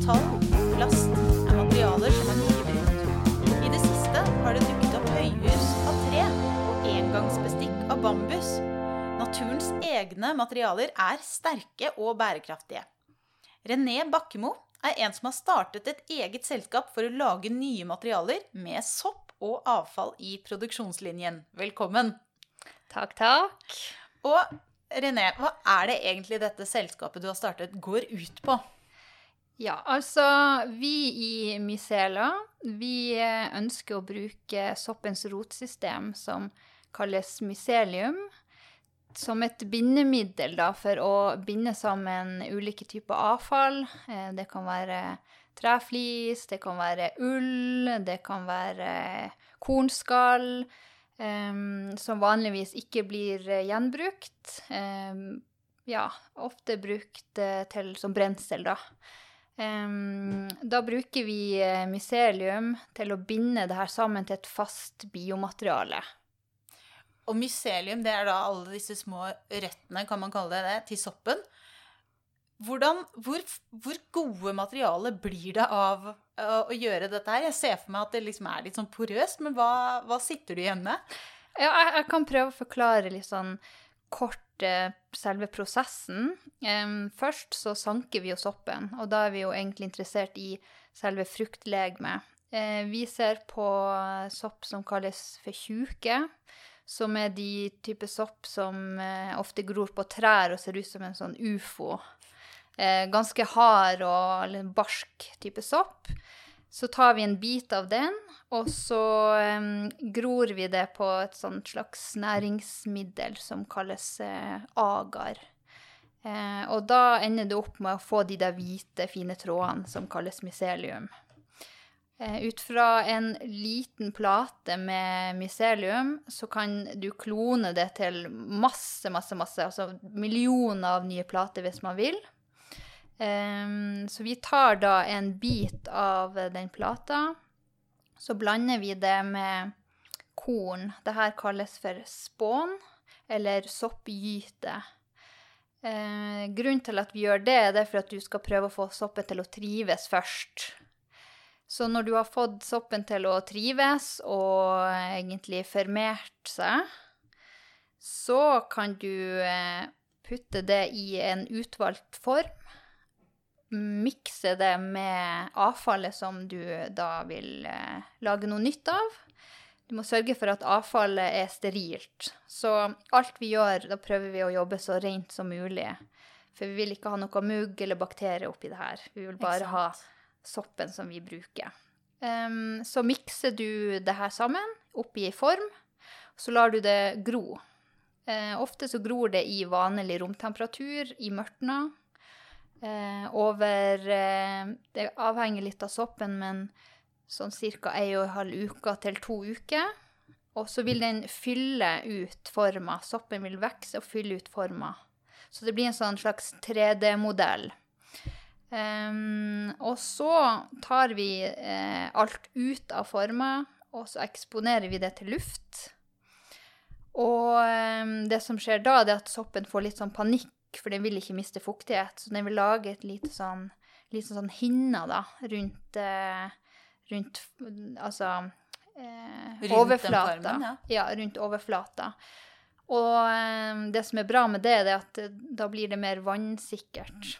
metall plast er materialer som er mye brukt. I det siste har det dukket opp høyhus av tre og engangsbestikk av bambus. Naturens egne materialer er sterke og bærekraftige. René Bakkemo er en som har startet et eget selskap for å lage nye materialer med sopp og avfall i produksjonslinjen. Velkommen. Takk, takk. Og René, hva er det egentlig dette selskapet du har startet, går ut på? Ja, altså vi i Mycela, vi eh, ønsker å bruke soppens rotsystem som kalles mycelium, som et bindemiddel da, for å binde sammen ulike typer avfall. Eh, det kan være treflis, det kan være ull, det kan være kornskall um, som vanligvis ikke blir gjenbrukt. Um, ja, ofte brukt til, som brensel, da. Da bruker vi uh, mycelium til å binde det her sammen til et fast biomateriale. Og mycelium, det er da alle disse små røttene, kan man kalle det, det til soppen. Hvordan, hvor, hvor, gode materialer blir det av uh, å gjøre dette her? Jeg ser for meg at det liksom er litt sånn porøst, men hva, hva sitter du igjen med? Ja, jeg, jeg, kan prøve å forklare litt sånn kort selve prosessen. Først så sanker vi jo soppen, og da er vi jo egentlig interessert i selve fruktlegemet. Uh, vi ser på sopp som kalles for tjuke som er de type sopp som eh, ofte gror på trær og ser ut som en sånn ufo eh, ganske hard og barsk type sopp. Så tar vi en bit av den, og så um, gror vi det på et slags næringsmiddel som kalles uh, agar. Eh, og da ender det opp med å få de der hvite, fine trådene som kalles mycelium. Eh, ut fra en liten plate med mycelium så kan du klone det til masse, masse, masse, altså millioner av nye plater hvis man vil. Um, så vi tar da en bit av den plata. Så blander vi det med korn. Dette kalles for spån, eller soppgyte. Uh, grunnen til at vi gjør det, er for at du skal prøve å få soppen til å trives først. Så når du har fått soppen til å trives og egentlig formert seg, så kan du uh, putte det i en utvalgt form mikse det med avfallet som du da vil eh, lage noe nytt av. Du må sørge for at avfallet er sterilt. Så alt vi gjør, da prøver vi å jobbe så rent som mulig. For vi vil ikke ha noe mugg eller bakterier oppi det her. Vi vil bare ha soppen som vi bruker. Um, så mikser du det her sammen oppi ei form, så lar du det gro. Uh, ofte så gror det i vanlig romtemperatur i mørtna. Eh, over eh, Det avhenger litt av soppen, men sånn ca. ei og en halv uke til to uker. Og så vil den fylle ut forma. Soppen vil vokse og fylle ut forma. Så det blir en sånn slags 3D-modell. Um, ehm, og så tar vi eh, alt ut av forma, og så eksponerer vi det til luft. Og um, det som skjer da, er at soppen får litt sånn panikk for den vil ikke miste fuktighet. Så den vil lage et lite sånn, lite sånn hinne da, rundt, eh, rundt Altså eh, rundt overflata. Formen, ja. ja. rundt overflata. Og eh, det som er bra med det, er at da blir det mer vannsikkert.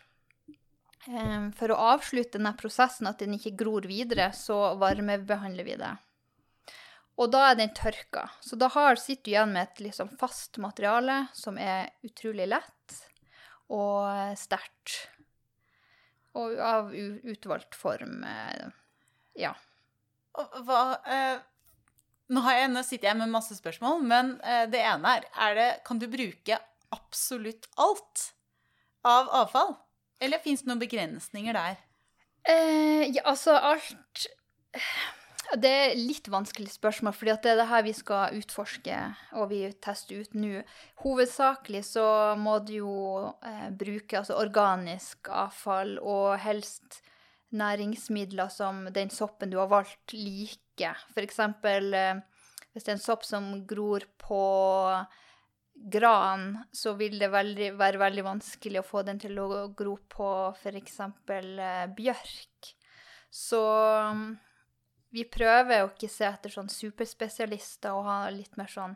Eh, for å avslutte denne prosessen, at den ikke gror videre, så varmebehandler vi det. Og da er den tørka. Så da har, sitter du igjen med et liksom fast materiale som er utrolig lett og sterkt. Og av utvalgt form. Eh, ja. Hva eh, nå, jeg, nå, sitter jeg med masse spørsmål, men eh, det ene er, er det, Kan du bruke absolutt alt av avfall? Eller fins det noen begrensninger der? Eh, ja, altså alt det er litt vanskelig spørsmål, for det er det her vi skal utforske og vi tester ut nå. Hovedsakelig så må du jo eh, bruke altså organisk avfall og helst næringsmidler som den soppen du har valgt, liker. Eksempel eh, hvis det er en sopp som gror på gran, så vil det veldig, være veldig vanskelig å få den til å gro på f.eks. Eh, bjørk. Så vi prøver å ikke se etter sånn superspesialister og ha litt mer sånn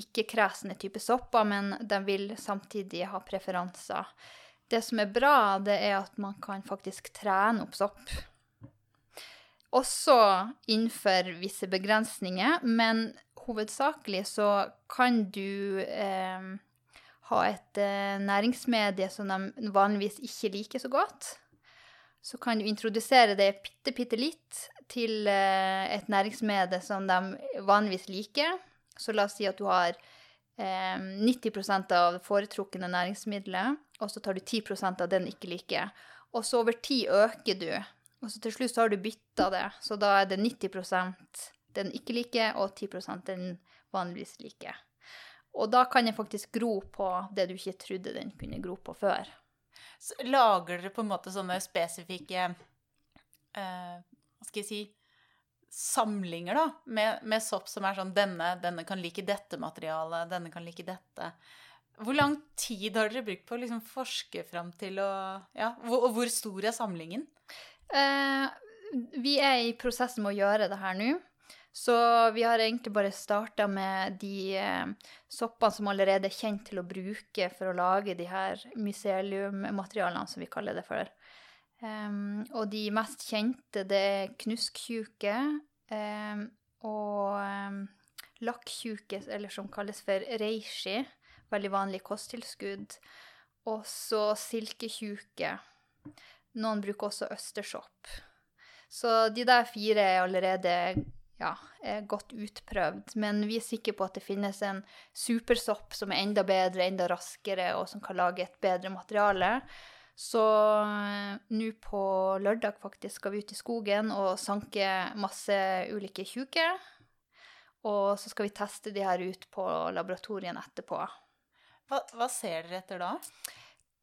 ikke-kresne type sopper, men de vil samtidig ha preferanser. Det som er bra, det er at man kan faktisk trene opp sopp. Også innenfor visse begrensninger, men hovedsakelig så kan du eh, ha et eh, næringsmedie som de vanligvis ikke liker så godt. Så kan du introdusere det bitte, bitte litt til eh, et næringsmedie som de vanligvis liker. Så la oss si at du har 90 av av foretrukne næringsmiddelet, og så tar du 10% av den ikke liker. Og så over tid øker du. Og så til slutt så har du bytta det, så da er det 90% den ikke liker, og 10% den vanligvis liker. Og da kan den faktisk gro på det du ikke trodde den kunne gro på før. Så lager dere på en måte sånne spesifikke eh, Skal jeg si samlinger da, med, med, sopp som er sånn denne, denne kan like dette materialet, denne kan like dette. Hvor lang tid har dere brukt på å liksom forske fram til å Ja, og hvor stor er samlingen? Eh, vi er i prosessen med å gjøre det her nå. Så vi har egentlig bare starta med de eh, soppene som allerede er kjent til å bruke for å lage de her myceliummaterialene, som vi kaller det for. Um, og de mest kjente, det er knusktjuke um, og um, lakktjuke, eller som kalles for reishi. Veldig vanlig kosttilskudd. Og så silketjuke. Noen bruker også østersopp. Så de der fire er allerede ja, er godt utprøvd. Men vi er sikre på at det finnes en supersopp som er enda bedre, enda raskere, og som kan lage et bedre materiale. Så eh, nå på lørdag faktisk skal vi ut i skogen og sanke masse ulike tjuker. Og så skal vi teste de her ut på laboratorien etterpå. Hva, hva ser dere etter da?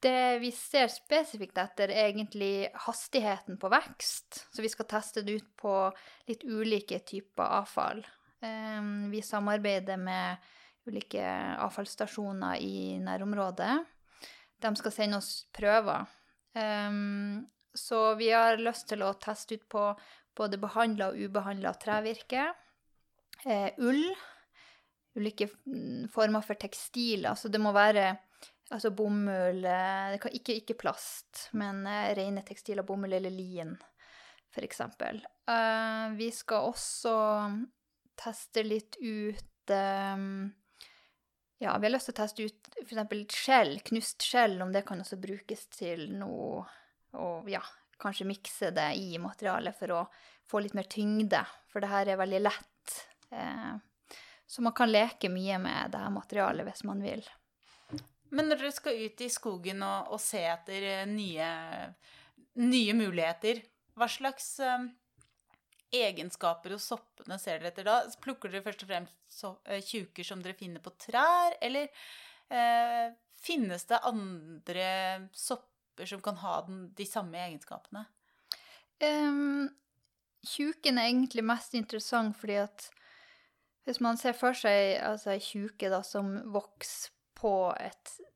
Det vi ser spesifikt etter, er egentlig hastigheten på vekst. Så vi skal teste det ut på litt ulike typer avfall. Vi samarbeider med ulike avfallsstasjoner i nærområdet de skal sende oss prøver. Um, så vi har lyst til å teste ut på både behandla og ubehandla trevirke. Eh, ull. Ulike mm, former for tekstil. Altså det må være altså bomull eh, ikke, ikke plast, men eh, rene tekstiler, bomull eller lin, f.eks. Uh, vi skal også teste litt ut um, ja, vi har lyst til å teste ut f.eks. skjell, knust skjell, om det kan også brukes til noe Og ja, kanskje mikse det i materialet for å få litt mer tyngde, for det her er veldig lett. Eh, så man kan leke mye med det her materialet hvis man vil. Men når dere skal ut i skogen og, og se etter eh, nye, nye, muligheter, hva slags eh, egenskaper hos soppene ser dere etter da? Plukker dere først og fremst eh, tjuker som dere finner på trær, eller eh, finnes det andre sopper som kan ha den, de samme egenskapene? Um, tjuken er egentlig mest interessant fordi at hvis man ser for seg altså, tjuke da, som vokser på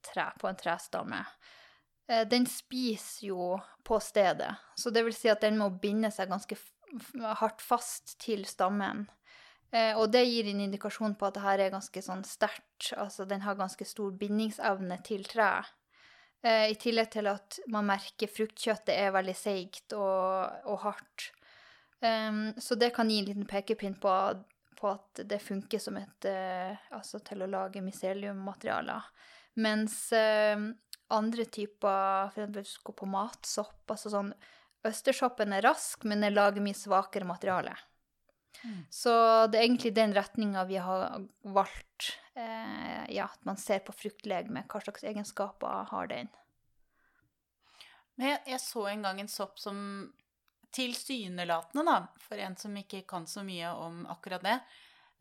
tre, på en trestamme eh, Den spiser jo på stedet, så det vil si at den må binde seg ganske hardt fast til stammen. Eh, og det gir en indikasjon på at det her er ganske sånn sterkt. Altså den har ganske stor bindingsevne til treet. Eh, I tillegg til at man merker fruktkjøttet er veldig seigt og, og hardt. Um, så det kan gi en liten pekepinn på, på at det funker som et uh, Altså til å lage miseliummaterialer. Mens uh, andre typer, f.eks. på matsopp, altså sånn Østersoppen er rask, men den lager mye svakere materiale. Mm. Så det er egentlig den retninga vi har valgt. Eh, ja, at man ser på fruktlegeme. Hva slags egenskaper har den? Men jeg, jeg, så en gang en sopp som tilsynelatende, da, for en som ikke kan så mye om akkurat det,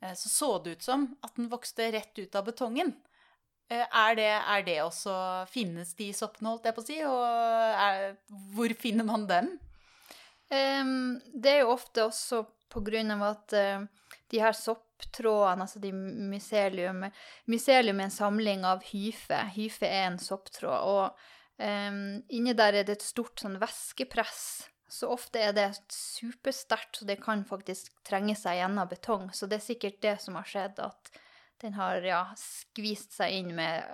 eh, så så det ut som at den vokste rett ut av betongen. Eh, er det, er det, også Finnes de soppene, holdt jeg på å si? Og er, hvor finner man dem? Um, det er jo ofte også på grunn av at uh, de her sopptrådene, altså de mycelium Mycelium er en samling av hyfe. Hyfe er en sopptråd. Og um, inni der er det et stort sånn væskepress. Så ofte er det supersterkt, så det kan faktisk trenge seg gjennom betong. Så det er sikkert det som har skjedd, at den har ja, skvist seg inn med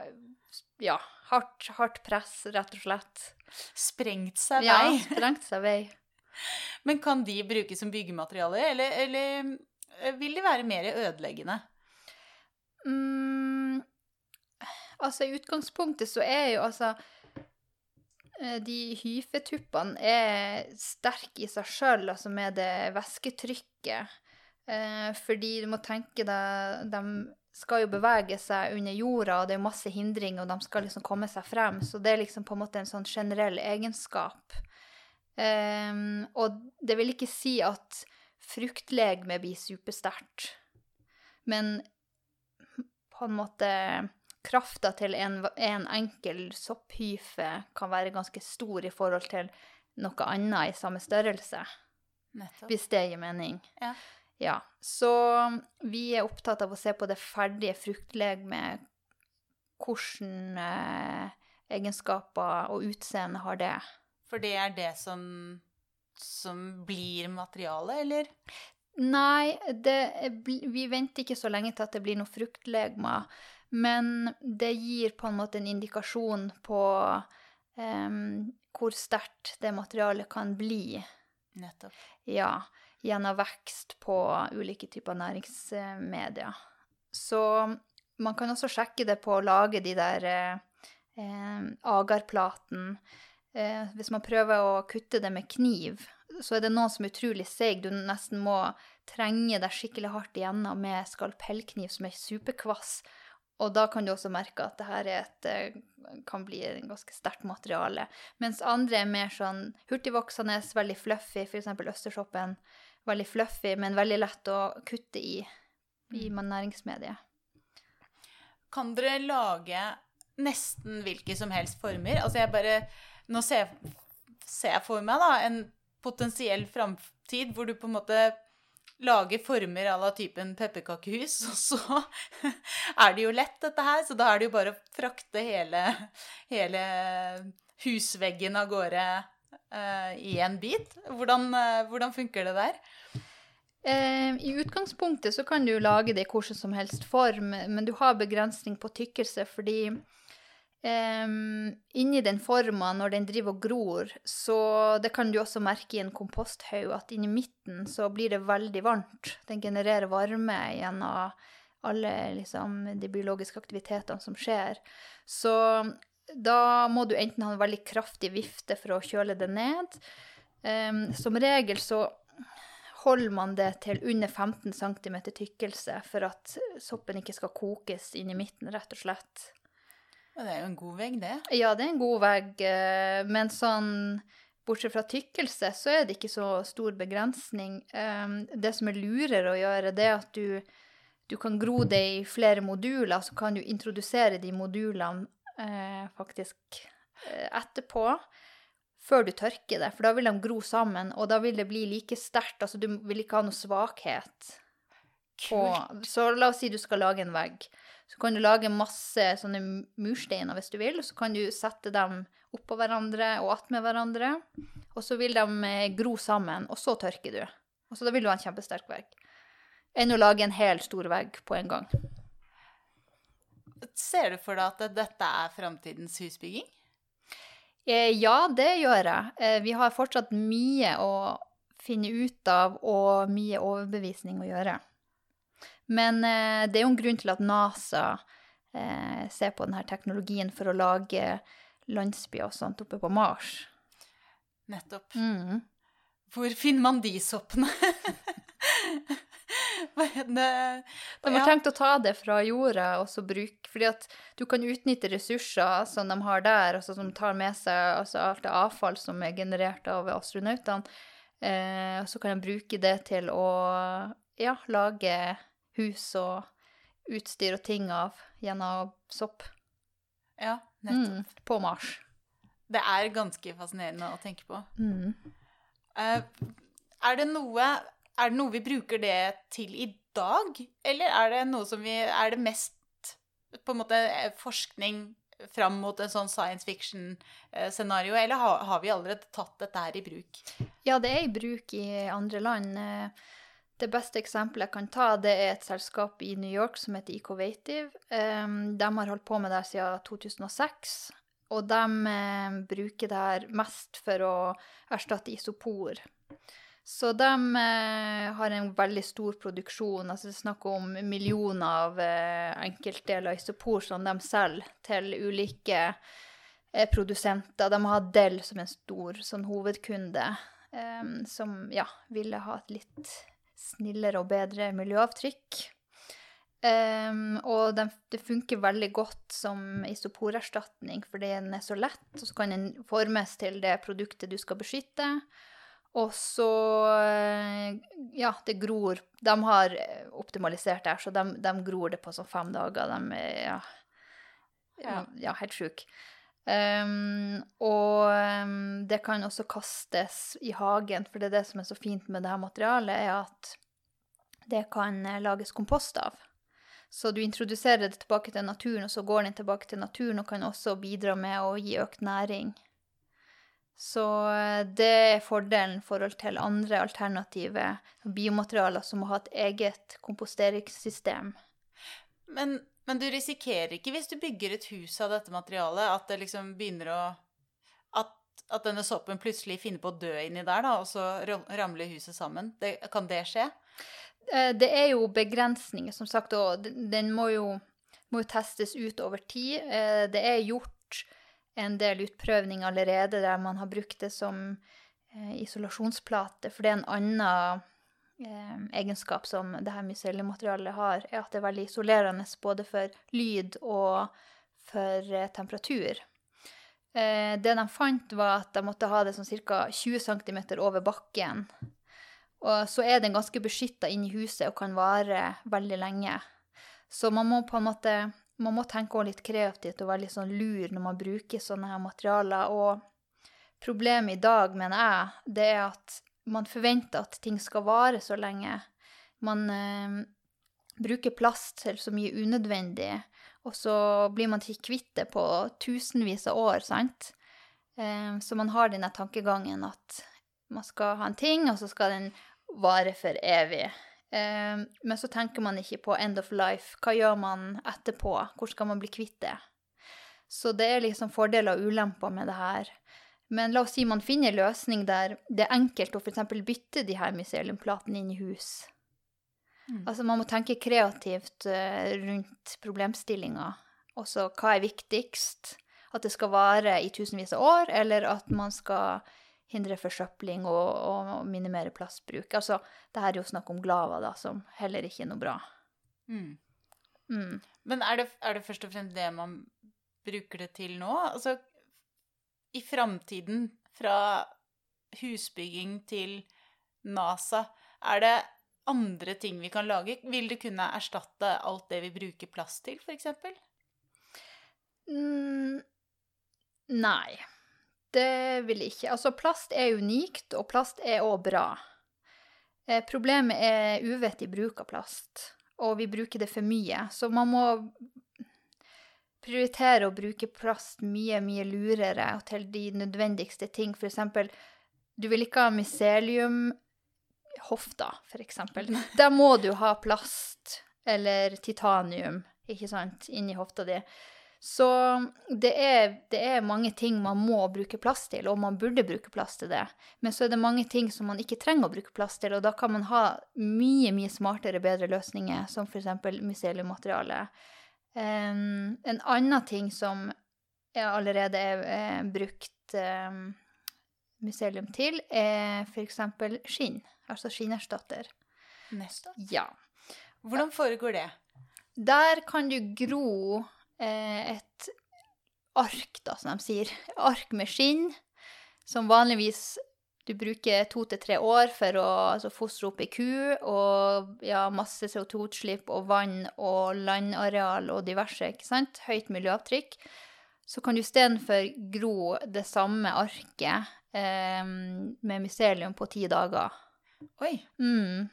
ja, hardt, hardt press, rett og slett. Sprengt seg vei. Ja, sprengt seg vei. Men kan de brukes som byggemateriale, eller, eller vil de være mer ødeleggende? Mm, altså, i utgangspunktet så er jo altså eh, De hyfetuppene er sterke i seg sjøl, altså med det væsketrykket. Eh, fordi du må tenke deg De skal jo bevege seg under jorda, og det er masse hindringer, og de skal liksom komme seg frem. Så det er liksom på en måte en sånn generell egenskap. Um, og det vil ikke si at fruktlegeme blir supersterkt, men på en måte krafta til en, en enkel sopphyfe kan være ganske stor i forhold til noe annet i samme størrelse, Nettopp. hvis det gir mening. Ja. Ja, så vi er opptatt av å se på det ferdige fruktlegemet, hvilke eh, egenskaper og utseende har det. For det er det som, som blir materialet, eller? Nei, det, vi venter ikke så lenge til at det blir noe fruktlegemer. Men det gir på en måte en indikasjon på um, hvor sterkt det materialet kan bli. Nettopp. Ja, gjennom vekst på ulike typer næringsmedier. Så man kan også sjekke det på å lage de der eh, agarplaten. Eh, hvis man prøver å kutte det med kniv, så er det noen som er utrolig seig. Du nesten må trenge deg skikkelig hardt igjennom med skalpellkniv som er superkvass. Og da kan du også merke at det her er et, kan bli en ganske sterkt materiale. Mens andre er mer sånn hurtigvoksende, veldig fluffy, f.eks. østersoppen. Veldig fluffy, men veldig lett å kutte i i næringsmediet. Kan dere lage nesten hvilke som helst former? Altså jeg bare Nå ser jeg, ser jeg for meg da en potensiell framtid hvor du på en måte lager former à la typen pepperkakehus, og så er det jo lett, dette her. Så da er det jo bare å frakte hele, hele husveggen av gårde i en bit. Hvordan, uh, hvordan funker det der? Eh, I utgangspunktet så kan du lage det i hvordan som helst form, men du har begrensning på tykkelse fordi um, inni den forma, når den driver og gror, så det kan du også merke i en komposthaug, at inni midten så blir det veldig varmt. Den genererer varme gjennom alle liksom, de biologiske aktivitetene som skjer. Så da må du enten ha en veldig kraftig vifte for å kjøle det ned. Um, som regel så holder man det til under 15 cm tykkelse for at soppen ikke skal kokes inn i midten, rett og slett. Ja, det er jo en god vegg, det. Ja, det er en god vegg, men sånn bortsett fra tykkelse, så er det ikke så stor begrensning. Det som er lurere å gjøre, det er at du, du kan gro det i flere moduler, så kan du introdusere de modulene eh, faktisk etterpå før du tørker det, for da vil de gro sammen, og da vil det bli like sterkt. Altså, du vil ikke ha noe svakhet. Kult. Så la oss si du skal lage en vegg. Så kan du lage masse sånne mursteiner hvis du vil, og så kan du sette dem oppå hverandre og attmed hverandre. Og så vil de gro sammen, og så tørker du. Og så da vil du ha en kjempesterk vegg. Enn å lage en hel stor vegg på en gang. Ser du for deg at dette er framtidens husbygging? Ja, det gjør jeg. Vi har fortsatt mye å finne ut av og mye overbevisning å gjøre. Men det er jo en grunn til at NASA ser på denne teknologien for å lage landsbyer og sånt oppe på Mars. Nettopp. Mm. Hvor finner man de soppene? De har tenkt å ta det fra jorda og så bruke Fordi at du kan utnytte ressurser som de har der, altså som tar med seg altså alt det avfall som er generert av astronautene. Eh, så kan de bruke det til å ja, lage hus og utstyr og ting av gjennom sopp. Ja, nettopp. Mm, på Mars. Det er ganske fascinerende å tenke på. Mm. Uh, er det noe er det noe vi bruker det til i dag? Eller er det noe som vi Er det mest på en måte eh, forskning fram mot en sånn science fiction-scenario, eller har, har, vi allerede tatt dette her i bruk? Ja, det er i bruk i andre land. Eh, det beste eksempelet jeg kan ta, det er et selskap i New York som heter Ecovative. De har holdt på med det siden 2006. Og de eh, bruker det her mest for å erstatte isopor. Så de eh, har en veldig stor produksjon. altså Det er snakk om millioner av eh, enkeltdeler isopor som de selger til ulike eh, produsenter. De har Dell som en stor sånn hovedkunde, eh, som ja, ville ha et litt snillere og bedre miljøavtrykk. Um, og den, det funker veldig godt som isoporerstatning fordi den er så lett, og så kan den formes til det produktet du skal beskytte. Og så eh, Ja, det gror. De har optimalisert det her, så de, de, gror det på sånn fem dager. De er ja, ja. ja helt sjuke. Um, og um, det kan også kastes i hagen, for det er det som er så fint med det her materialet, er at det kan eh, lages kompost av. Så du introduserer det tilbake til naturen, og så går den tilbake til naturen og kan også bidra med å gi økt næring. Så eh, det er fordelen i forhold til andre alternative biomaterialer som må ha et eget komposteringssystem. Men, men, du risikerer ikke, hvis du bygger et hus av dette materialet, at det liksom begynner å At, at denne soppen plutselig finner på å dø inni der, da, og så ramler huset sammen? Det, kan det skje? Eh, det er jo begrensninger, som sagt, og den må jo, må jo testes ut over tid. Eh, det er gjort en del utprøvninger allerede der man har brukt det som eh, isolasjonsplate, for det er en annen egenskap som det her mycellematerialet har, er at det er veldig isolerende både for lyd og for temperatur. Det de fant, var at de måtte ha det sånn ca. 20 cm over bakken og så er den ganske beskytta inni huset og kan vare veldig lenge. Så man må på en måte man må tenke litt kreativt og være litt sånn lur når man bruker sånne her materialer. Og problemet i dag, mener jeg, det er at man forventer at ting skal vare så lenge. Man eh, bruker plast til så mye unødvendig, og så blir man ikke kvitt det på tusenvis av år, sant? Eh, så man har denne tankegangen at man skal ha en ting, og så skal den vare for evig. Um, men så tenker man ikke på end of life. Hva gjør man etterpå? Hvor skal man bli kvitt det? Så det er liksom fordeler og ulemper med det her. Men la oss si man finner en løsning der det er enkelt å f.eks. bytte de her myceliumplatene inn i hus. Mm. Altså man må tenke kreativt uh, rundt problemstillinga. Også hva er viktigst? At det skal vare i tusenvis av år, eller at man skal hindre forsøpling og, og, minimere plastbruk. Altså, det her er jo snakk om Glava, da, som heller ikke er noe bra. Mm. Mm. Men er det, er det, først og fremst det man bruker det til nå? Altså, i framtiden, fra husbygging til NASA, er det andre ting vi kan lage? Vil det kunne erstatte alt det vi bruker plast til, f.eks.? Mm, nei. Det vil jeg ikke. Altså, plast er unikt, og plast er òg bra. Eh, problemet er uvettig bruk av plast, og vi bruker det for mye. Så man må prioritere å bruke plast mye, mye lurere og til de nødvendigste ting. For eksempel, du vil ikke ha myceliumhofta, for eksempel. Der må du ha plast eller titanium, ikke sant, inni hofta di. Så det er, det er, mange ting man må bruke plass til, og man burde bruke plass til det. Men så er det mange ting som man ikke trenger å bruke plass til, og da kan man ha mye, mye smartere, bedre løsninger, som f.eks. myceliummateriale. Um, en annen ting som allerede er, er brukt um, mycelium til, er f.eks. skinn, altså skinnerstatter. Nettopp. Ja. Hvordan foregår det? Der kan du gro Eh, et ark, da, som de sier. Ark med skinn, som vanligvis du bruker to til tre år for å altså, fostre opp ei ku, og ja, masse CO2-utslipp og vann og landareal og diverse, ikke sant? Høyt miljøavtrykk. Så kan du istedenfor gro det samme arket eh, med mycelium på ti dager. Oi. Mm.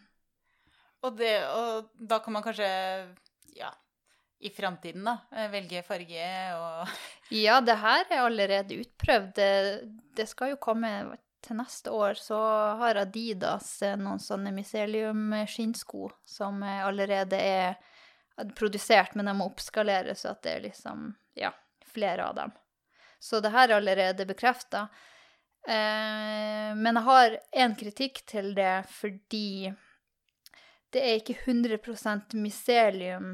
Og, det, og da kan man kanskje, i framtiden, da, eh, velge farge og Ja, det her er allerede utprøvd. Det, det skal jo komme til neste år. Så har Adidas eh, noen sånne myselium-skinnsko som eh, allerede er produsert, men de må oppskaleres så at det er liksom, ja, flere av dem. Så det her er allerede bekrefta. Eh, men jeg har en kritikk til det fordi det er ikke 100% mycelium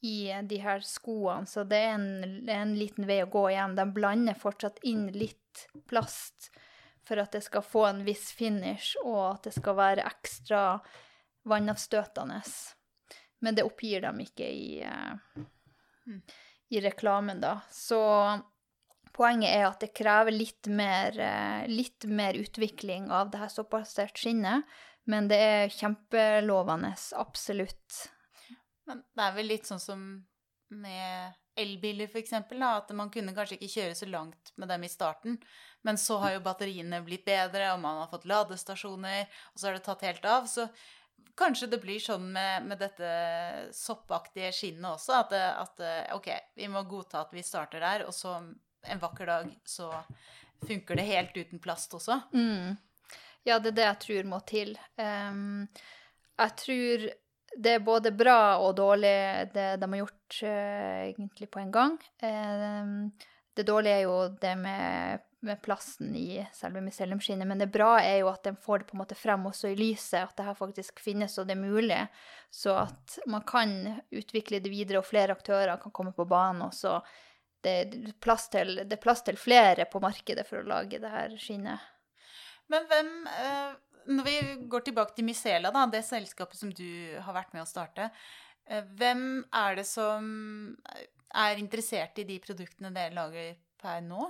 i de her skoene, så det er en, en, liten vei å gå igjen. De blander fortsatt inn litt plast for at det skal få en viss finish, og at det skal være ekstra vannavstøtende. Men det oppgir de ikke i, uh, i reklamen, da. Så poenget er at det krever litt mer, litt mer utvikling av det her såpassert skinnet. Men det er kjempelovende, absolutt. Men det er vel litt sånn som med elbiler, f.eks., at man kunne kanskje ikke kjøre så langt med dem i starten. Men så har jo batteriene blitt bedre, og man har fått ladestasjoner, og så har det tatt helt av. Så kanskje det blir sånn med, med dette soppaktige skinnet også, at, at, OK, vi må godta at vi starter der, og så en vakker dag så funker det helt uten plast også. Mm. Ja, det er det jeg tror må til. Um, jeg tror det er både bra og dårlig, det de har gjort uh, egentlig på en gang. Uh, det dårlige er jo det med, med plasten i selve myceliumskinnet, men det bra er jo at de får det på en måte frem også i lyset, at det her faktisk finnes og det er mulig, så at man kan utvikle det videre, og flere aktører kan komme på banen. og så det, er plass til, det er plass til flere på markedet for å lage det her skinnet. Men hvem eh, Når vi går tilbake til Misela, da, det selskapet som du har vært med å starte. Eh, hvem er det som er interessert i de produktene dere lager per nå?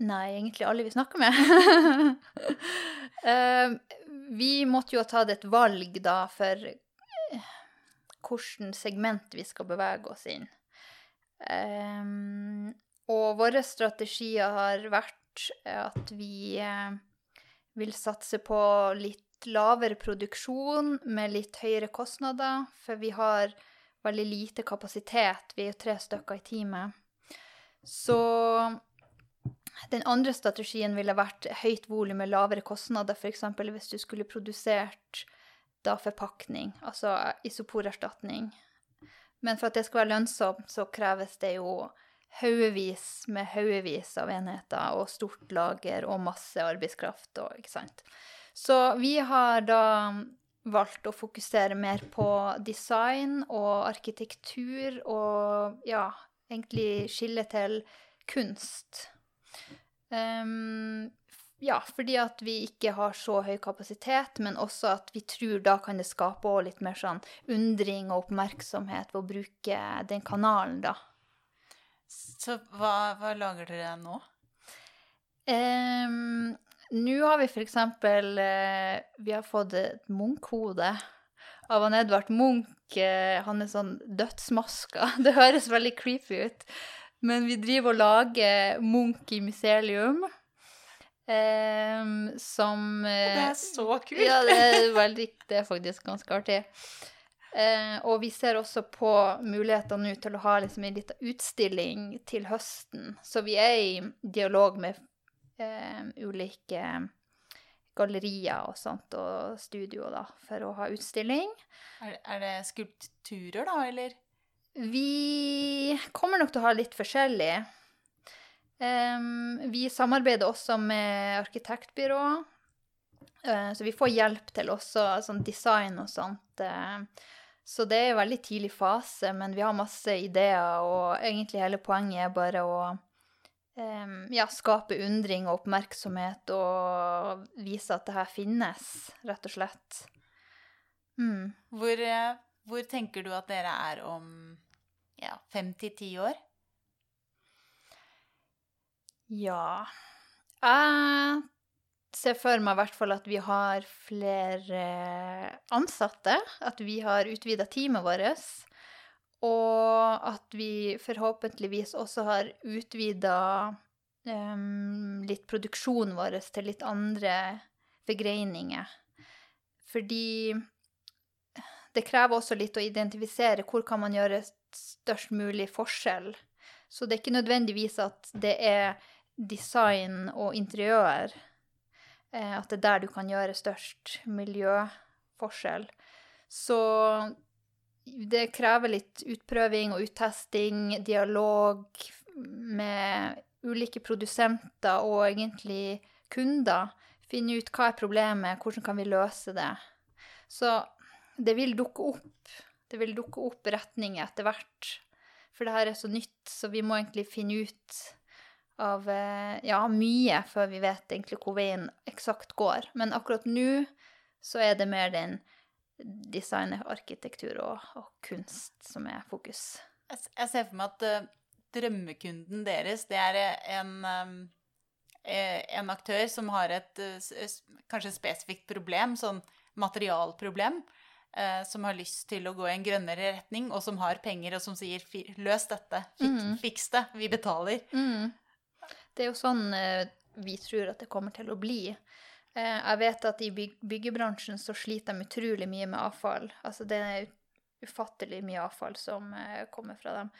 Nei, egentlig alle vi snakker med. uh, vi måtte jo ha tatt et valg da for hvilket segment vi skal bevege oss inn. Um, og våre strategier har vært at vi eh, vil satse på litt lavere produksjon med litt høyere kostnader, for vi har veldig lite kapasitet. Vi er tre stykker i teamet. Så den andre strategien ville vært høyt volum med lavere kostnader, f.eks. hvis du skulle produsert da forpakning, altså isoporerstatning. Men for at det skal være lønnsomt, så kreves det jo haugevis med haugevis av enheter og stort lager og masse arbeidskraft. Og, ikke sant? Så vi har da valgt å fokusere mer på design og arkitektur og ja, egentlig skille til kunst. Um, ja, fordi at vi ikke har så høy kapasitet, men også at vi tror da kan det skape litt mer sånn undring og oppmerksomhet ved å bruke den kanalen, da. Så hva, hva lager dere nå? Um, nå har vi for eksempel uh, Vi har fått et Munch-hode av han Edvard Munch. Uh, han er sånn dødsmaska. Det høres veldig creepy ut. Men vi driver og lager Munch i myselium. Um, som Det er så kult! ja, det er, veldig, det er faktisk ganske artig. Eh, og vi ser også på muligheter nå til å ha liksom en liten utstilling til høsten. Så vi er i dialog med eh, ulike gallerier og sånt, og studio, da, for å ha utstilling. Er, er det skulpturer, da, eller? Vi kommer nok til å ha litt forskjellig. Um, vi samarbeider også med arkitektbyrå. Uh, så vi får hjelp til også sånn design og sånt. Uh, så det er en veldig tidlig fase, men vi har masse ideer, og egentlig hele poenget er bare å um, ja, skape undring og oppmerksomhet og vise at det her finnes, rett og slett. Mm. Hvor, eh, hvor, tenker du at dere er om ja, fem til ti år? Ja Jeg ser for meg i hvert fall at vi har flere ansatte. At vi har utvida teamet vårt. Og at vi forhåpentligvis også har utvida um, litt produksjonen vår til litt andre forgreininger. Fordi det krever også litt å identifisere hvor kan man gjøre størst mulig forskjell. Så det er ikke nødvendigvis at det er design og interiør, at det er der du kan gjøre størst miljøforskjell. Så det krever litt utprøving og uttesting, dialog med ulike produsenter og egentlig kunder. Finne ut hva er problemet, hvordan kan vi løse det. Så det vil dukke opp. Det vil dukke opp retninger etter hvert. For det her er så nytt, så vi må egentlig finne ut av eh, ja, mye før vi vet egentlig hvor veien eksakt går. Men akkurat nå så er det mer den design, arkitektur og, og kunst som er fokus. Jeg ser for meg at uh, drømmekunden deres, det er en, um, en aktør som har et uh, kanskje spesifikt problem, sånn materialproblem. Eh, som har lyst til å gå i en grønnere retning, og som har penger, og som sier 'løs dette', Fik, mm. fiks det, vi betaler'. Mm. Det er jo sånn eh, vi tror at det kommer til å bli. Eh, jeg vet at i byg byggebransjen så sliter de utrolig mye med avfall. Altså det er ufattelig mye avfall som eh, kommer fra dem.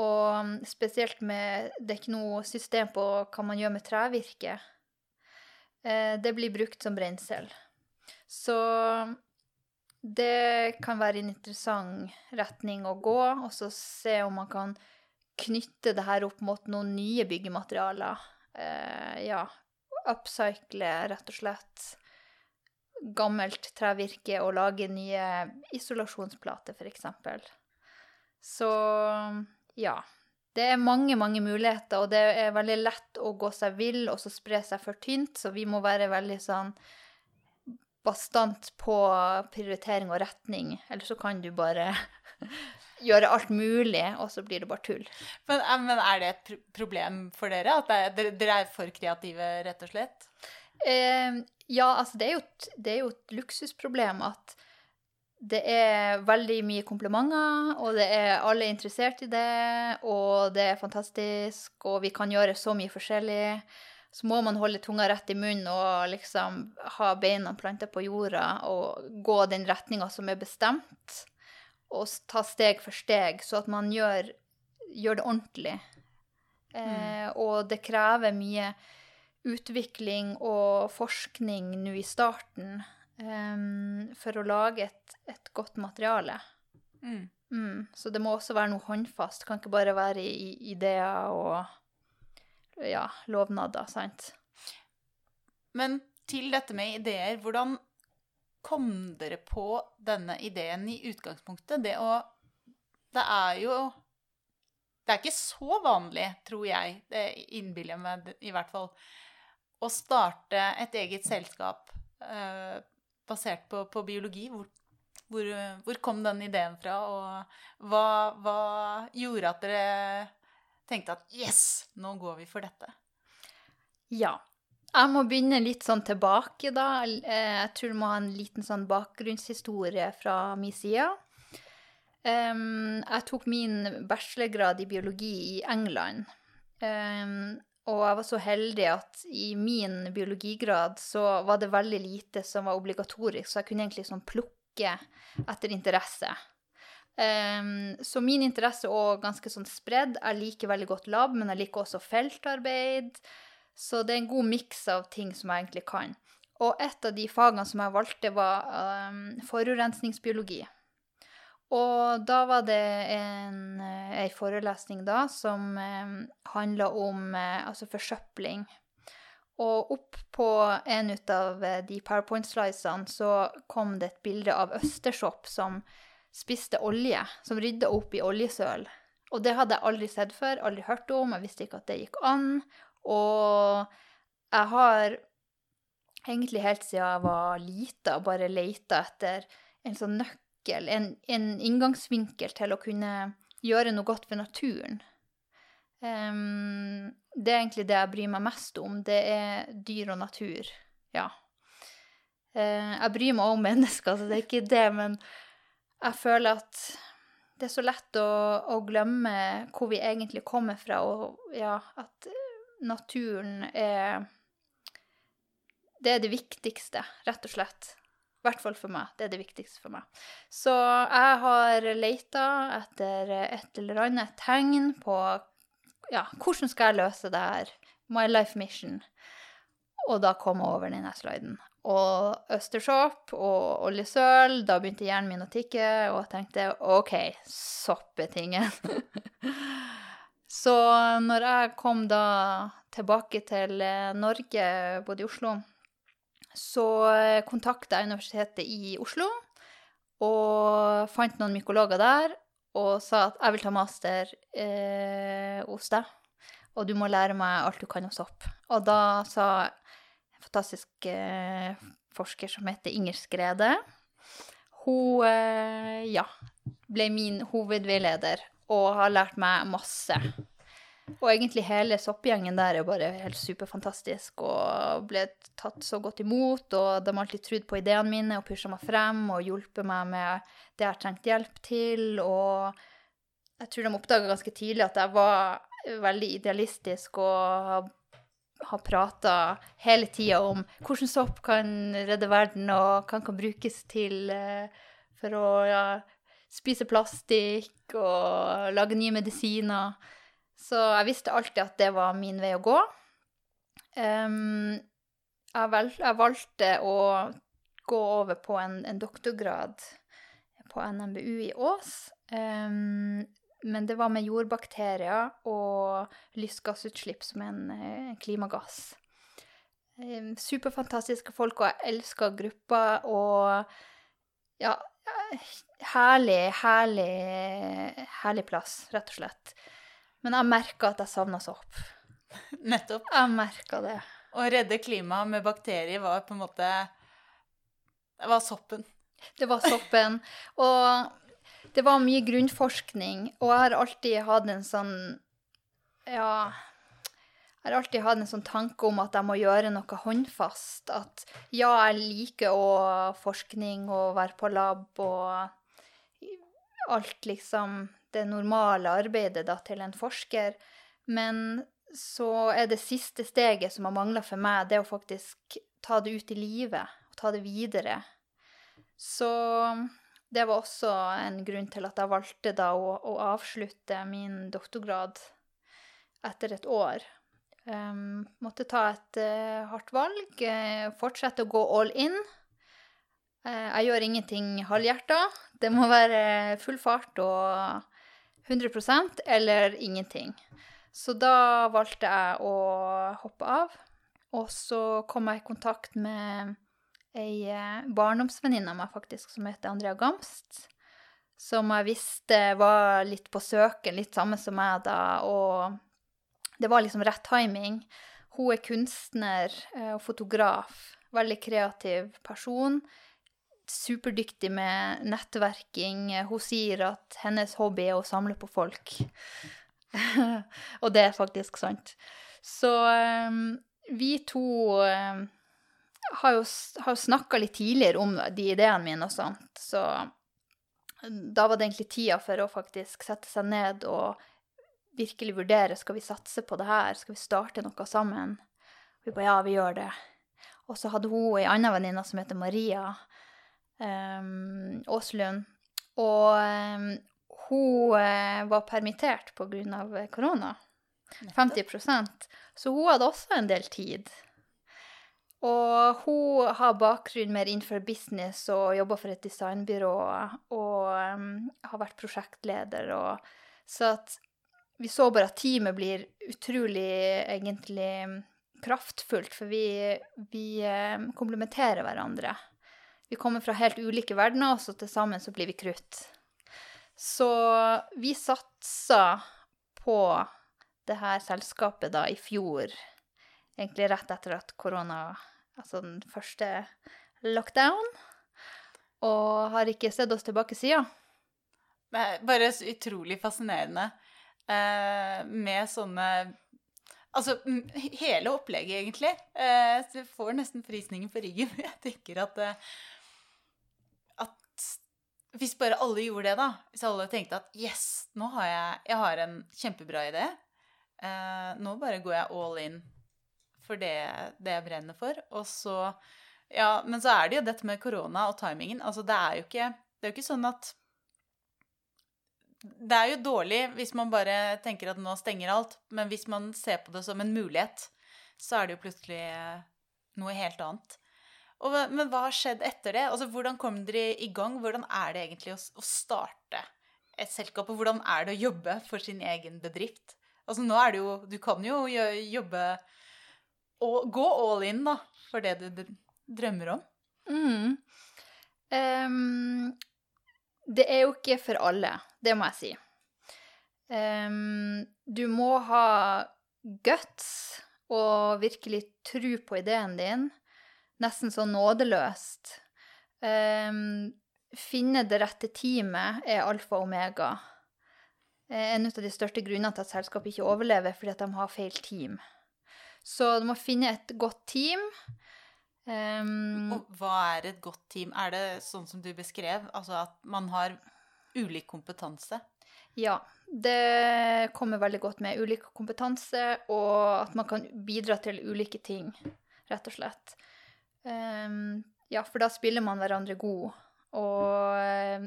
Og mm, spesielt med Det er ikke noe system på hva man gjør med trevirke. Det blir brukt som brensel. Så det kan være en interessant retning å gå, og så se om man kan knytte det her opp mot noen nye byggematerialer. Eh, ja, upcycle rett og slett gammelt trevirke og lage nye isolasjonsplater, f.eks. Så ja. Det er mange, mange muligheter, og det er veldig lett å gå seg vill og så spre seg for tynt, så vi må være veldig sånn bastant på prioritering og retning, eller så kan du bare gjøre alt mulig, og så blir det bare tull. Men, eh, men er det et problem for dere? At dere er for kreative, rett og slett? Eh, ja, altså det er, jo, det er jo et luksusproblem at det er veldig mye komplimenter, og det er alle interessert i det, og det er fantastisk, og vi kan gjøre så mye forskjellig så må man holde tunga rett i munnen og liksom ha beina planta på jorda og gå den retninga som er bestemt, og ta steg for steg, så at man gjør, gjør det ordentlig. Eh, mm. og det krever mye utvikling og forskning nå i starten eh, for å lage et, et godt materiale. Mm. Mm, så det må også være noe håndfast. Det kan ikke bare være i, i ideer og ja, lovnader, sant. Men til dette med ideer, hvordan kom dere på denne ideen i utgangspunktet? Det å Det er jo Det er ikke så vanlig, tror jeg, det innbiller jeg meg i hvert fall, å starte et eget selskap eh, basert på, på biologi. Hvor, hvor, hvor, kom den ideen fra, og hva, hva gjorde at dere tenkte at yes, nå går vi for dette? Ja. Jeg må begynne litt sånn tilbake, da. Eh, jeg tror du må ha en liten sånn bakgrunnshistorie fra min side. Jeg tok min bachelorgrad i biologi i England. Og jeg var så heldig at i min biologigrad så var det veldig lite som var obligatorisk, så jeg kunne egentlig sånn plukke etter interesse. Um, så min interesse er ganske sånn spredd. Jeg liker veldig godt lab, men jeg liker også feltarbeid. Så det er en god miks av ting som jeg egentlig kan. Og et av de fagene som jeg valgte, var um, forurensningsbiologi. Og da var det en, ei forelesning da som um, handla om uh, altså forsøpling. Og opp på en av de powerpoint-slicene så kom det et bilde av Østersopp som spiste olje, som rydda opp i oljesøl. Og det hadde jeg aldri sett før, aldri hørt om, jeg visste ikke at det gikk an. Og jeg har egentlig helt siden jeg var lita bare leita etter en sånn nøkkel, en, en, inngangsvinkel til å kunne gjøre noe godt for naturen. Um, det er egentlig det jeg bryr meg mest om. Det er dyr og natur. Ja. Uh, jeg bryr meg om mennesker, så det er ikke det, men jeg føler at det er så lett å, å, glemme hvor vi egentlig kommer fra, og ja, at naturen er det er det viktigste, rett og slett. I hvert fall for meg. Det er det viktigste for meg. Så jeg har leita etter et eller annet tegn på ja, hvordan skal jeg løse det her? My life mission. Og da kom jeg over denne sliden. Og Østersopp og Oljesøl, da begynte hjernen min å tikke, og jeg tenkte OK, soppetingen. Så når jeg kom da tilbake til Norge, bodde i Oslo, så kontakta jeg Universitetet i Oslo og fant noen mykologer der og sa at jeg vil ta master eh, hos deg, og du må lære meg alt du kan om sopp. Og da sa en fantastisk eh, forsker som heter Inger Skrede Hun, eh, ja, ble min hovedveileder og har lært meg masse. Og egentlig hele soppgjengen der er bare helt superfantastisk og ble tatt så godt imot. Og de har alltid trodd på ideene mine og pusha meg frem og hjulpet meg med det jeg har trengt hjelp til. Og jeg tror de oppdaga ganske tidlig at jeg var veldig idealistisk og har, prata hele tida om hvordan sopp kan redde verden, og hva kan brukes til uh, for å ja, spise plastikk og lage nye medisiner. Så jeg visste alltid at det var min vei å gå. Um, jeg, vel, jeg, valgte å gå over på en, en doktorgrad på NMBU i Ås. Um, men det var med jordbakterier og lystgassutslipp som en, en klimagass. Superfantastiske folk, og jeg elsker gruppa. Og ja, herlig, herlig, herlig plass, rett og slett. Men jeg merka at jeg savna sopp. Nettopp. Jeg merka det. Å redde klimaet med bakterier var på en måte Det var soppen. Det var soppen. Og det var mye grunnforskning, og jeg har alltid hatt en sånn Ja jeg har alltid hatt en sånn tanke om at jeg må gjøre noe håndfast. At ja, jeg liker å forskning og være på lab og alt liksom det normale arbeidet da, til en forsker. Men så er det siste steget som har mangla for meg, det å faktisk ta det ut i livet. Og ta det videre. Så det var også en grunn til at jeg valgte da å, å avslutte min doktorgrad etter et år. Um, måtte ta et uh, hardt valg. Uh, fortsette å gå all in. Uh, jeg gjør ingenting halvhjerta. Det må være full fart og 100% eller ingenting. Så da valgte jeg å hoppe av. Og så kom jeg i kontakt med ei barndomsvenninne av meg, faktisk, som heter Andrea Gamst. Som jeg visste var litt på søken, litt samme som meg da. Og det var liksom rett timing. Hun er kunstner eh, og fotograf. Veldig kreativ person superdyktig med nettverking. Hun sier at hennes hobby er å samle på folk. og det er faktisk sant. Så um, vi to um, har jo, har snakka litt tidligere om de ideene mine og sånt, så da var det egentlig tida for å faktisk sette seg ned og virkelig vurdere skal vi satse på det her, skal vi starte noe sammen. Og vi bare ja, vi gjør det. Og så hadde hun ei anna venninne som heter Maria, Aaslund. Og hun eh, var permittert pga. korona. 50% Så hun hadde også en del tid. Og hun har bakgrunn mer innenfor business og jobber for et designbyrå og um, har vært prosjektleder. Og, så at vi så bare at teamet blir utrolig egentlig kraftfullt, for vi, vi um, komplementerer hverandre. Vi kommer fra helt ulike verdener, og så til sammen så blir vi krutt. Så vi satsa på det her selskapet da i fjor, egentlig rett etter at korona Altså den første lockdown. Og har ikke sett oss tilbake siden. Bare så utrolig fascinerende eh, med sånne Altså hele opplegget, egentlig. Eh, så jeg får nesten frysninger på ryggen. Jeg tenker at eh, hvis bare alle gjorde det, da Hvis alle tenkte at yes, nå har jeg, jeg har en kjempebra idé. Eh, nå bare går jeg all in for det, det jeg brenner for. Og så Ja, men så er det jo dette med korona og timingen. Altså, det er jo ikke, det er jo ikke sånn at Det er jo dårlig hvis man bare tenker at nå stenger alt, men hvis man ser på det som en mulighet, så er det jo plutselig noe helt annet. Og, men hva har skjedd etter det? Altså, Hvordan kom dere i gang? Hvordan er det egentlig å, å starte et selskap? Og hvordan er det å jobbe for sin egen bedrift? Altså, nå er det jo Du kan jo jobbe og gå all in, da, for det du drømmer om. Mm. Um, det er jo ikke for alle, det må jeg si. Um, du må ha guts og virkelig tro på ideen din. Nesten sånn nådeløst. Um, finne det rette teamet er alfa og omega. Eh, en av de største grunnene til at selskapet ikke overlever, fordi at de har feil team. Så du må finne et godt team. Um, og hva er et godt team? Er det sånn som du beskrev, altså at man har ulik kompetanse? Ja, det kommer veldig godt med ulik kompetanse, og at man kan bidra til ulike ting, rett og slett. Um, ja, for da spiller man hverandre god, og uh,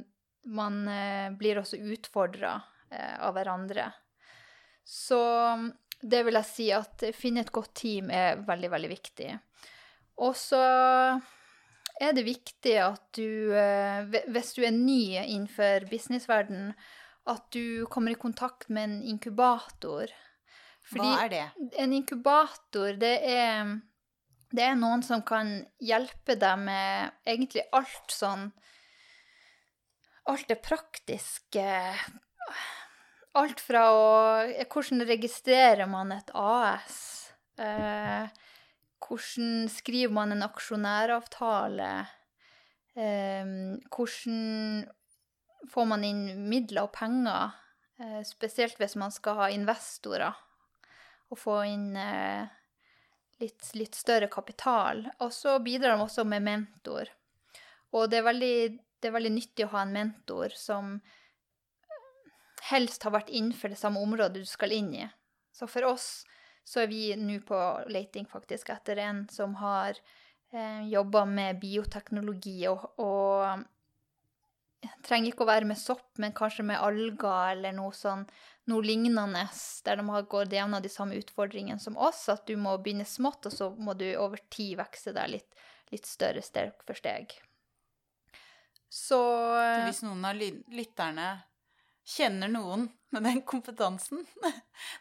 man uh, blir også utfordra uh, av hverandre. Så det vil jeg si at finne et godt team er veldig, veldig viktig. Og så er det viktig at du, hvis du er ny innenfor businessverdenen, at du kommer i kontakt med en inkubator. Fordi Hva er det? En inkubator, det er, det er noen som kan hjelpe deg med egentlig alt sånn Alt det praktiske Alt fra å Hvordan registrerer man et AS? Eh, hvordan skriver man en aksjonæravtale? Eh, hvordan får man inn midler og penger? Eh, spesielt hvis man skal ha investorer. Og få inn eh, litt, litt, større kapital. Og så bidrar de også med mentor. Og det er, veldig, det er veldig nyttig å ha en mentor som helst har vært innenfor det samme området du skal inn i. Så for oss så er vi nå på leting faktisk etter en som har eh, jobba med bioteknologi og, og, trenger ikke å være med sopp, men kanskje med alger eller noe sånn noe lignende, der de har gått gjennom de samme utfordringene som oss, at du må begynne smått, og så må du over tid vokse deg litt, litt større steg for steg. Så Hvis noen av lytterne kjenner noen med den kompetansen,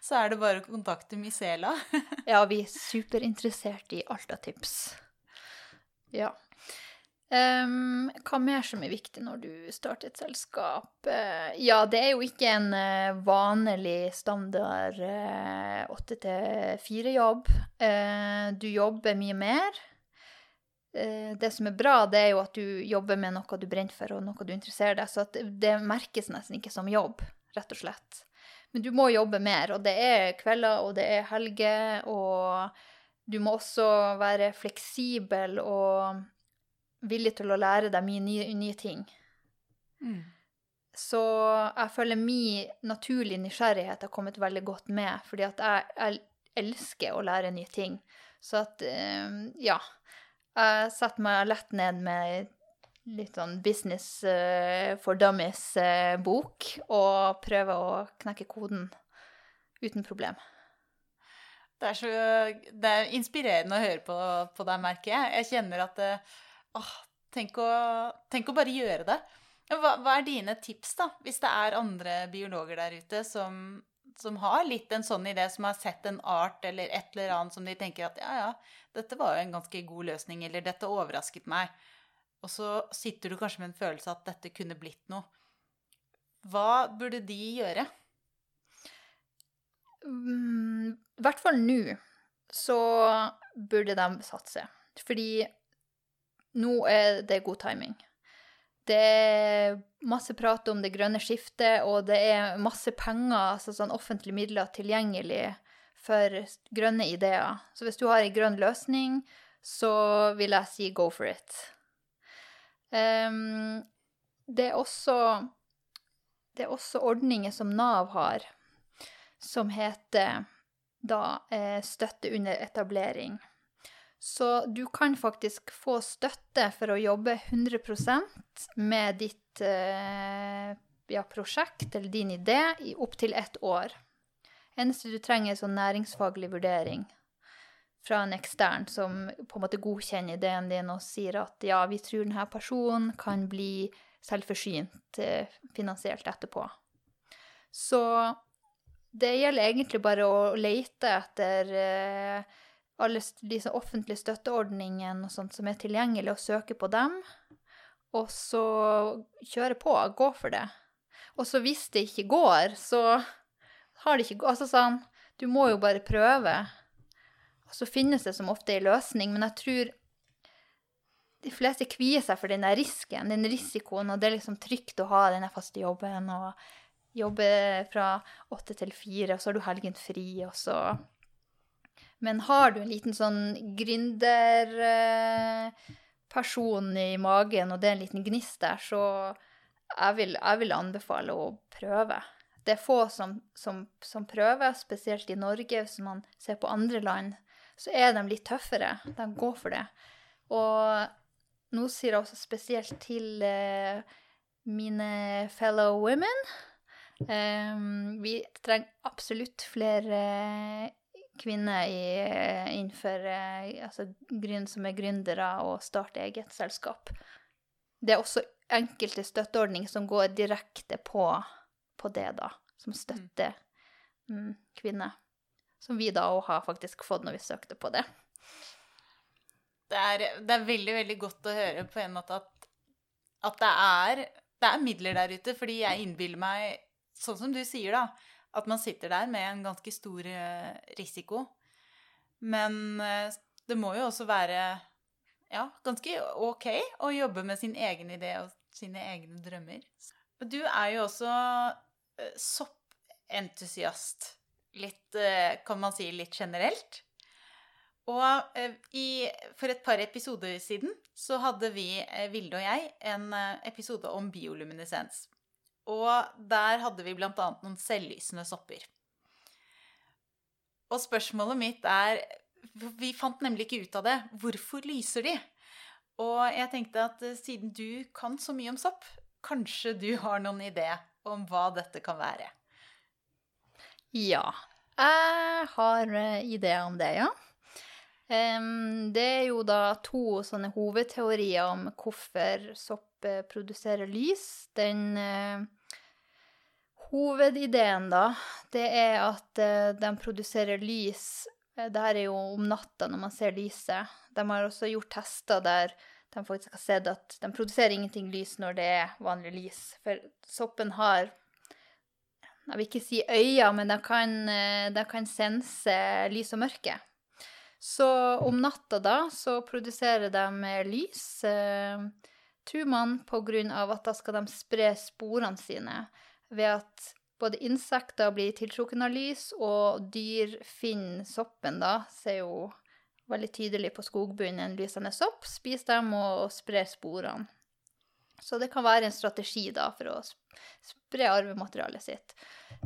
så er det bare å kontakte Misela. ja, vi er superinteressert i Alta-tips. Ja. Um, hva mer som er viktig når du starter et selskap? Uh, ja, det er jo ikke en uh, vanlig standard åtte til fire-jobb. Uh, du jobber mye mer. Eh, det som er bra, det er jo at du jobber med noe du brenner for, og noe du interesserer deg. Så det merkes nesten ikke som jobb, rett og slett. Men du må jobbe mer, og det er kvelder, og det er helger, og du må også være fleksibel og villig til å lære deg mye nye, nye ting. Mm. Så jeg føler min naturlige nysgjerrighet har kommet veldig godt med, fordi at jeg, jeg elsker å lære nye ting. Så at, eh, ja jeg setter meg lett ned med litt sånn Business uh, for dummies-bok uh, og prøver å knekke koden uten problem. Det er, så, det er inspirerende å høre på, på deg, merker jeg. Jeg kjenner at uh, åh, tenk, å, tenk å bare gjøre det. Hva, hva, er dine tips, da, hvis det er andre biologer der ute som, som har litt en sånn idé, som har sett en art eller et eller annet som de tenker at ja, ja, dette var jo en ganske god løsning, eller dette overrasket meg. Og så sitter du kanskje med en følelse at dette kunne blitt noe. Hva burde de gjøre? Mm, I hvert fall nå så burde de satse. Fordi nå er det god timing. Det er masse prat om det grønne skiftet, og det er masse penger, altså sånn offentlige midler, tilgjengelig for grønne ideer. Så hvis du har en grønn løsning, så vil jeg si go for it. Um, det, er også, det er også ordninger som Nav har, som heter da eh, støtte under etablering. Så du kan faktisk få støtte for å jobbe 100% med ditt eh, ja, prosjekt eller din idé i opptil ett år. Eneste du trenger, er sånn næringsfaglig vurdering fra en ekstern som på en måte godkjenner ideen din og sier at ja, vi tror denne personen kan bli selvforsynt eh, finansielt etterpå. Så det gjelder egentlig bare å lete etter eh, alle disse offentlige støtteordningene og sånt som er tilgjengelig, og søke på dem. Og så kjøre på, gå for det. Og så hvis det ikke går, så har det ikke gått Altså sånn, du må jo bare prøve. Og så finnes det som ofte en løsning, men jeg tror de fleste kvier seg for den risken, den risikoen, og det er liksom trygt å ha denne faste jobben og jobbe fra åtte til fire, og så har du helgen fri, og så Men har du en liten sånn gründerperson i magen, og det er en liten gnist der, så jeg vil, jeg vil anbefale å prøve. Det er få som, som, som prøver, spesielt i Norge. Hvis man ser på andre land, så er de litt tøffere. De går for det. Og nå sier jeg også spesielt til eh, mine fellow women um, Vi trenger absolutt flere kvinner i, innenfor altså, grunn, som er gründere og starter eget selskap. Det er også enkelte støtteordninger som går direkte på, på det, da. Som støtter mm, kvinner. Som vi da òg har faktisk fått når vi søkte på det. Det er, det er veldig, veldig godt å høre på en måte at, at det, er, det er midler der ute. Fordi jeg innbiller meg, sånn som du sier, da, at man sitter der med en ganske stor eh, risiko. Men eh, det må jo også være ja, ganske ok å jobbe med sin egen idé og sine egne drømmer. Du er jo også eh, soppentusiast. Litt, kan man si, litt generelt. Og i, for et par episoder siden så hadde vi, Vilde og jeg, en episode om bioluminescens. Og der hadde vi bl.a. noen selvlysende sopper. Og spørsmålet mitt er Vi fant nemlig ikke ut av det. Hvorfor lyser de? Og jeg tenkte at eh, siden du kan så mye om sopp, kanskje du har noen idé om hva dette kan være? Ja. Jeg har eh, ideer om det, ja. Det er jo da to sånne hovedteorier om hvorfor sopp eh, produserer lys. Den Hovedideen, da, det er at uh, de produserer lys. Uh, det her er jo om natta når man ser lyset. De har også gjort tester der de faktisk har sett at de produserer ingenting lys når det er vanlig lys. For soppen har Jeg vil ikke si øyne, men de kan, uh, de kan sense lys og mørke. Så om natta da så produserer de lys, tror man, på grunn av at da skal de spre sporene sine ved at både insekter blir tiltrukket av lys, og dyr finner soppen, da, ser jo veldig tydelig på skogbunnen en lysende sopp, spiser dem og, sprer sporene. Så det kan være en strategi da for å spre arvematerialet sitt.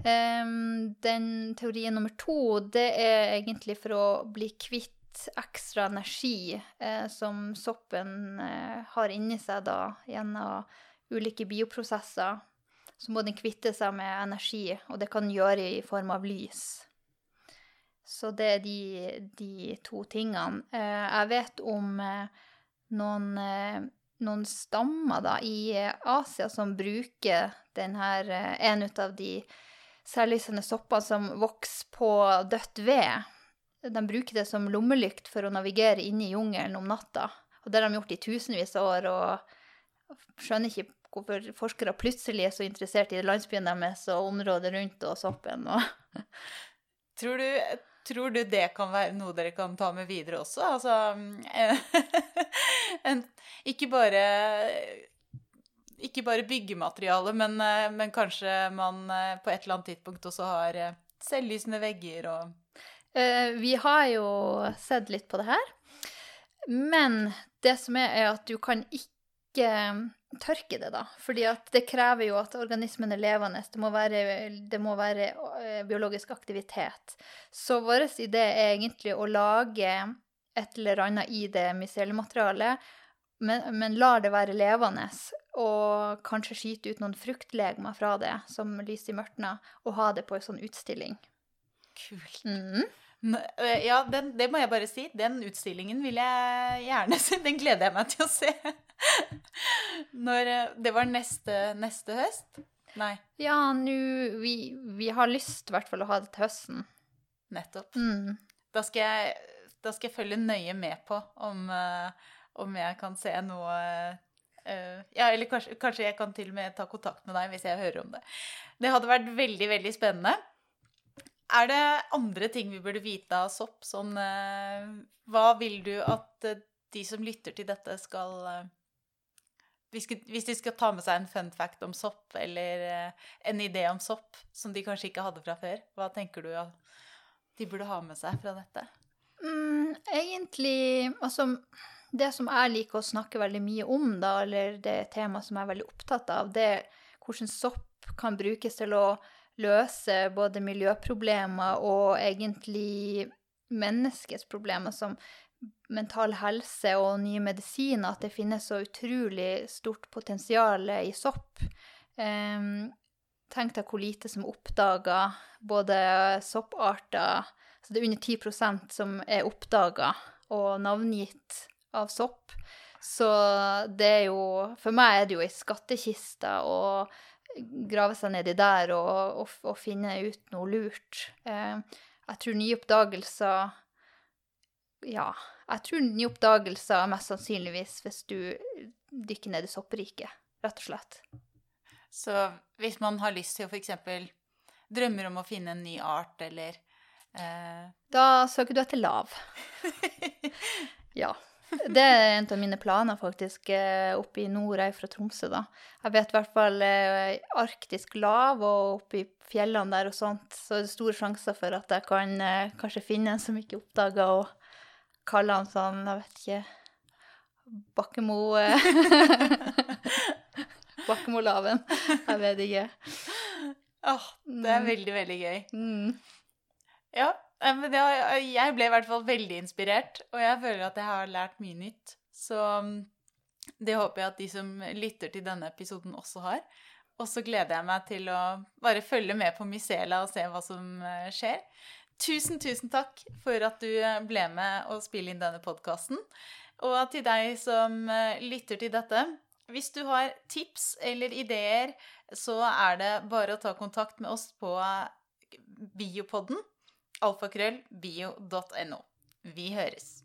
Um, den teorien nummer to, det er egentlig for å bli kvitt ekstra energi eh, som soppen eh, har inni seg da gjennom ulike bioprosesser så må den kvitte seg med energi, og det kan gjøre i form av lys. Så det er de, de to tingene. Eh, jeg vet om eh, noen, eh, noen stammer da, i Asia som bruker denne, en av de selvlysende soppene som vokser på dødt ved. De bruker det som lommelykt for å navigere inne i jungelen om natta. Og det har de gjort i tusenvis av år, og skjønner ikke hvorfor forskere plutselig er så interessert i landsbyen deres og området rundt og soppen. Og tror, du, tror, du, det kan være noe dere kan ta med videre også? Altså en, ikke bare ikke bare byggemateriale, men, men, kanskje man på et eller annet tidspunkt også har selvlysende vegger og eh, Vi har jo sett litt på det her. Men det som er, er at du kan ikke tørke det, da. Fordi at det krever jo at organismen er levende. Det må være, det må være eh, biologisk aktivitet. Så vår idé er egentlig å lage et eller annet i det mycellematerialet, men, men lar det være levende. Og kanskje skyte ut noen fruktlegemer fra det, som lyser i mørtna, og ha det på en sånn utstilling. Kult. Mm. Øh, Ja, den, det må jeg bare si. Den utstillingen vil jeg gjerne se. Den gleder jeg meg til å se. Når Det var neste, neste høst? Nei, Ja, nå vi, vi har lyst i hvert fall å ha det til høsten. nettopp. Mm. Da skal jeg, da skal jeg følge nøye med på om, om jeg kan se noe Ja, eller kanskje, kanskje jeg kan til og med ta kontakt med deg hvis jeg hører om det. Det hadde vært veldig, veldig spennende. Er det andre ting vi burde vite av sopp? Sånn øh, Hva vil du at øh, de som lytter til dette, skal øh, hvis, de- skal ta med seg en fun fact om sopp, eller en idé om sopp som de kanskje ikke hadde fra før, hva tenker du at de burde ha med seg fra dette? Mm, egentlig Altså, det som jeg liker å snakke veldig mye om, da, eller det temaet som jeg er veldig opptatt av, det er hvordan sopp kan brukes til å løse både miljøproblemer og egentlig menneskets problemer, som mental helse og nye medisiner, at det finnes så utrolig stort potensial i sopp. Um, tenk deg hvor lite som er oppdaga, både sopparter Så det er under 10% som er oppdaga og navngitt av sopp. Så det er jo For meg er det jo ei skattkiste å grave seg nedi der og, og, og finne ut noe lurt. Eh, jeg tror nye oppdagelser Ja. Jeg tror nye oppdagelser mest sannsynligvis hvis du dykker ned i soppriket, rett og slett. Så hvis man har lyst til å f.eks. drømmer om å finne en ny art, eller eh, Da søker du etter lav. Ja. Det er en av mine planer, faktisk, eh, oppe i nord. Jeg er fra Tromsø, da. Jeg vet i hvert fall eh, arktisk lav og oppe i fjellene der og sånt, så er det store sjanser for at jeg kan eh, kanskje finne en som ikke oppdaga, og kalle han sånn, jeg vet ikke Bakkemo Bakkemolaven. Jeg vet ikke. Åh, det er Mm. veldig, veldig gøy. Mm. Ja, men jeg ble i hvert fall veldig inspirert, og jeg føler at jeg har lært mye nytt. Så mm, det håper jeg at de som lytter til denne episoden også har. Og så gleder jeg meg til å bare følge med på Mycela og se hva som eh, skjer. Tusen, tusen takk for at du eh, ble med og spille inn denne podkasten. Og til deg som eh, lytter til dette, hvis du har tips eller ideer, så er det bare å ta kontakt med oss på Biopodden alfakrøllbio.no. Vi høres.